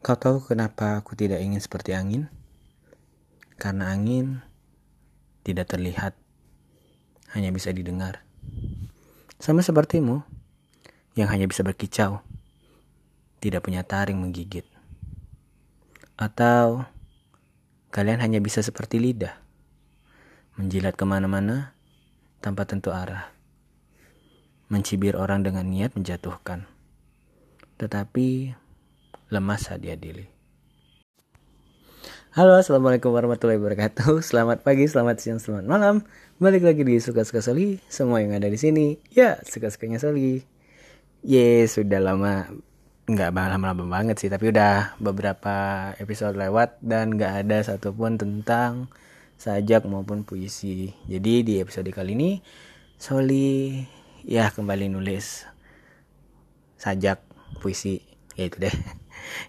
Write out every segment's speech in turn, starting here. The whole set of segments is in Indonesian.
Kau tahu kenapa aku tidak ingin seperti angin? Karena angin tidak terlihat, hanya bisa didengar. Sama sepertimu, yang hanya bisa berkicau, tidak punya taring menggigit. Atau kalian hanya bisa seperti lidah, menjilat ke mana-mana tanpa tentu arah. Mencibir orang dengan niat menjatuhkan. Tetapi lemas saat diadili. Halo, assalamualaikum warahmatullahi wabarakatuh. Selamat pagi, selamat siang, selamat malam. Balik lagi di suka-suka Soli. Semua yang ada di sini, ya suka-sukanya Soli. Ye, sudah lama nggak lama-lama banget sih, tapi udah beberapa episode lewat dan nggak ada satupun tentang sajak maupun puisi. Jadi di episode kali ini Soli ya kembali nulis sajak puisi ya itu deh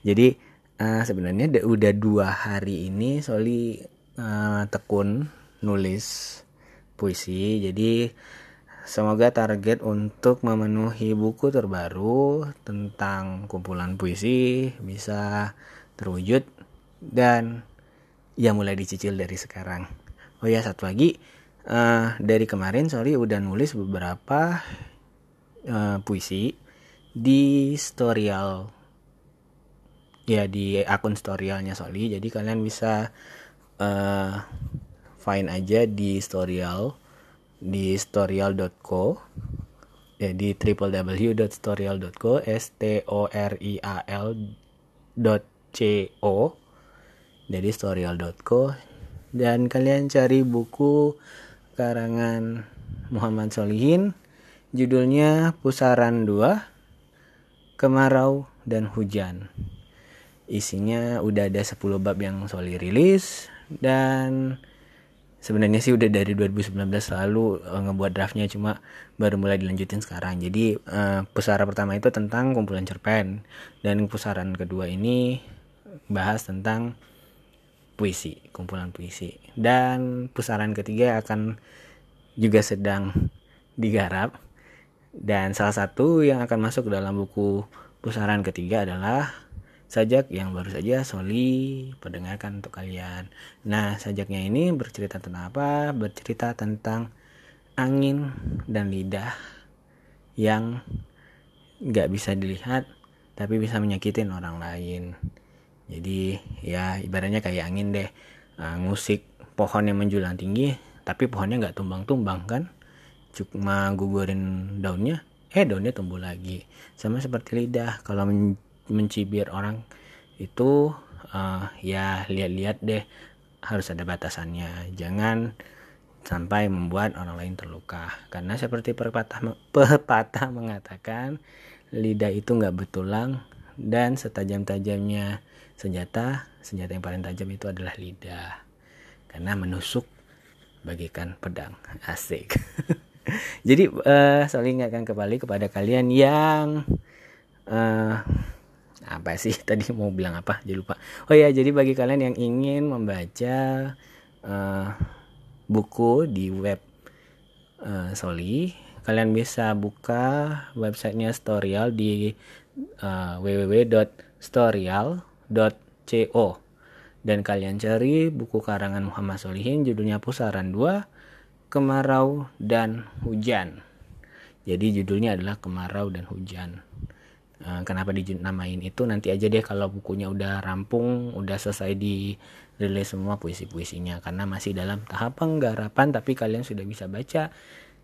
jadi uh, sebenarnya udah dua hari ini Soli uh, tekun nulis puisi. Jadi semoga target untuk memenuhi buku terbaru tentang kumpulan puisi bisa terwujud dan ya mulai dicicil dari sekarang. Oh ya satu lagi uh, dari kemarin Soli udah nulis beberapa uh, puisi di storyal ya di akun storyalnya Soli. Jadi kalian bisa uh, find aja di storyal di storyal.co ya di www.storyal.co s t o r i a l c o. Jadi storyal.co dan kalian cari buku karangan Muhammad Solihin. Judulnya Pusaran 2 Kemarau dan Hujan isinya udah ada 10 bab yang Soli rilis dan sebenarnya sih udah dari 2019 lalu uh, ngebuat draftnya cuma baru mulai dilanjutin sekarang. Jadi uh, pusara pertama itu tentang kumpulan cerpen dan pusaran kedua ini bahas tentang puisi kumpulan puisi. Dan pusaran ketiga akan juga sedang digarap dan salah satu yang akan masuk dalam buku pusaran ketiga adalah sajak yang baru saja Soli perdengarkan untuk kalian. Nah, sajaknya ini bercerita tentang apa? Bercerita tentang angin dan lidah yang nggak bisa dilihat tapi bisa menyakitin orang lain. Jadi ya ibaratnya kayak angin deh, uh, ngusik pohon yang menjulang tinggi, tapi pohonnya nggak tumbang-tumbang kan? Cuma gugurin daunnya, eh daunnya tumbuh lagi. Sama seperti lidah, kalau mencibir orang itu uh, ya lihat-lihat deh harus ada batasannya. Jangan sampai membuat orang lain terluka. Karena seperti pepatah pepatah mengatakan lidah itu nggak betulang dan setajam-tajamnya senjata senjata yang paling tajam itu adalah lidah. Karena menusuk bagikan pedang. Asik. Jadi uh, saling akan kembali kepada kalian yang uh, apa sih? Tadi mau bilang apa? Jadi lupa. Oh ya jadi bagi kalian yang ingin membaca uh, buku di web uh, Soli kalian bisa buka websitenya Storyal di uh, www.storyal.co dan kalian cari buku karangan Muhammad Solihin judulnya Pusaran 2 Kemarau dan Hujan. Jadi judulnya adalah Kemarau dan Hujan Eh, kenapa dinamain itu? Nanti aja deh kalau bukunya udah rampung udah selesai di rilis semua puisi-puisinya. Karena masih dalam tahap penggarapan tapi kalian sudah bisa baca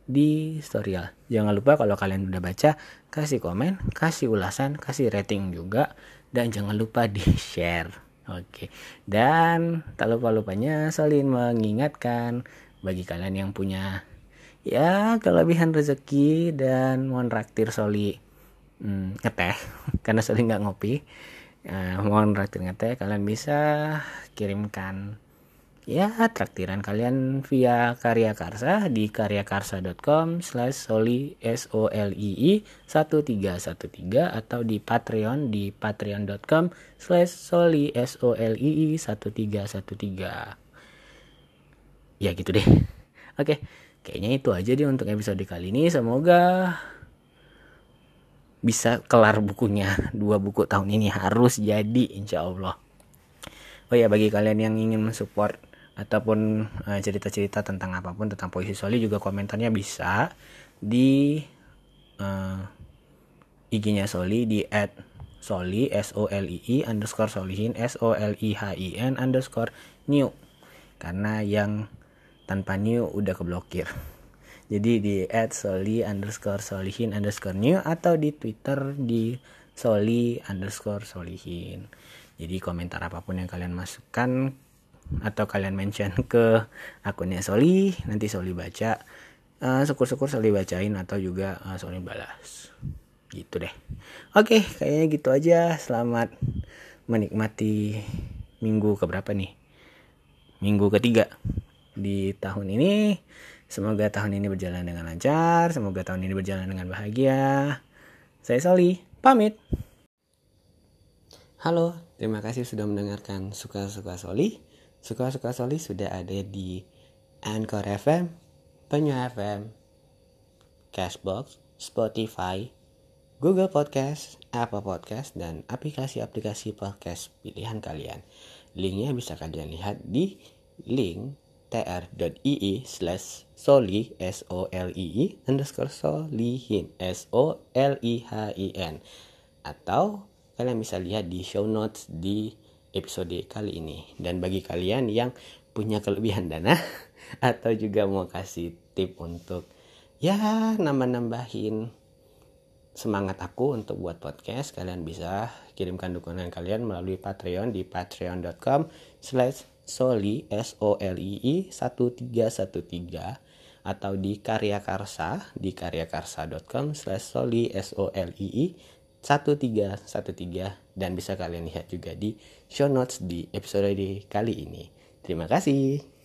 di storyal jangan lupa kalau kalian udah baca kasih komen kasih ulasan kasih rating juga. Dan jangan lupa di share. Oke. Dan tak lupa lupanya salin mengingatkan bagi kalian yang punya ya kelebihan rezeki dan mau raktir soli hmm, ngeteh. Karena sering nggak ngopi. Uh, mohon traktir ngeteh. Kalian bisa kirimkan ya traktiran kalian via karya karsa di karyakarsa.com slash soli s o l i i 1313 atau di patreon di patreon.com slash soli s o l i i 1313 ya gitu deh. Oke kayaknya itu aja deh untuk episode kali ini. Semoga bisa kelar bukunya dua buku tahun ini harus jadi insya Allah. Oh ya bagi kalian yang ingin mensupport ataupun uh, cerita-cerita tentang apa pun tentang puisi soli juga komentarnya bisa di uh, IG-nya Soli di at Soli S O L I I underscore Solihin S O L I H I N underscore new. Karena yang tanpa new udah keblokir jadi di Soli underscore Solihin underscore new atau di Twitter di Soli underscore Solihin. Jadi komentar apa pun yang kalian masukkan atau kalian mention ke akunnya Soli nanti Soli baca. Uh, syukur-syukur Soli bacain atau juga uh, Soli balas. Gitu deh. Oke kayaknya gitu aja. Selamat menikmati minggu keberapa nih? Minggu ketiga di tahun ini semoga tahun ini berjalan dengan lancar semoga tahun ini berjalan dengan bahagia. Saya Soli pamit. Halo terima kasih sudah mendengarkan suka-suka Soli. Suka-suka Soli sudah ada di Anchor FM Penyu FM Cashbox Spotify Google Podcast, Apple Podcast, dan aplikasi-aplikasi podcast pilihan kalian. Linknya bisa kalian lihat di link tr.ii slash soli s o l i i underscore solihin s o l i h i n. Atau kalian bisa lihat di show notes di episode kali ini. Dan bagi kalian yang punya kelebihan dana atau juga mau kasih tip untuk ya nambah-nambahin semangat aku untuk buat podcast kalian bisa kirimkan dukungan kalian melalui Patreon di patreon.com slash soli s o l i i 1313 atau di karya karsa di karyakarsa.com slash soli s o l i i 1313 dan bisa kalian lihat juga di show notes di episode kali ini. Terima kasih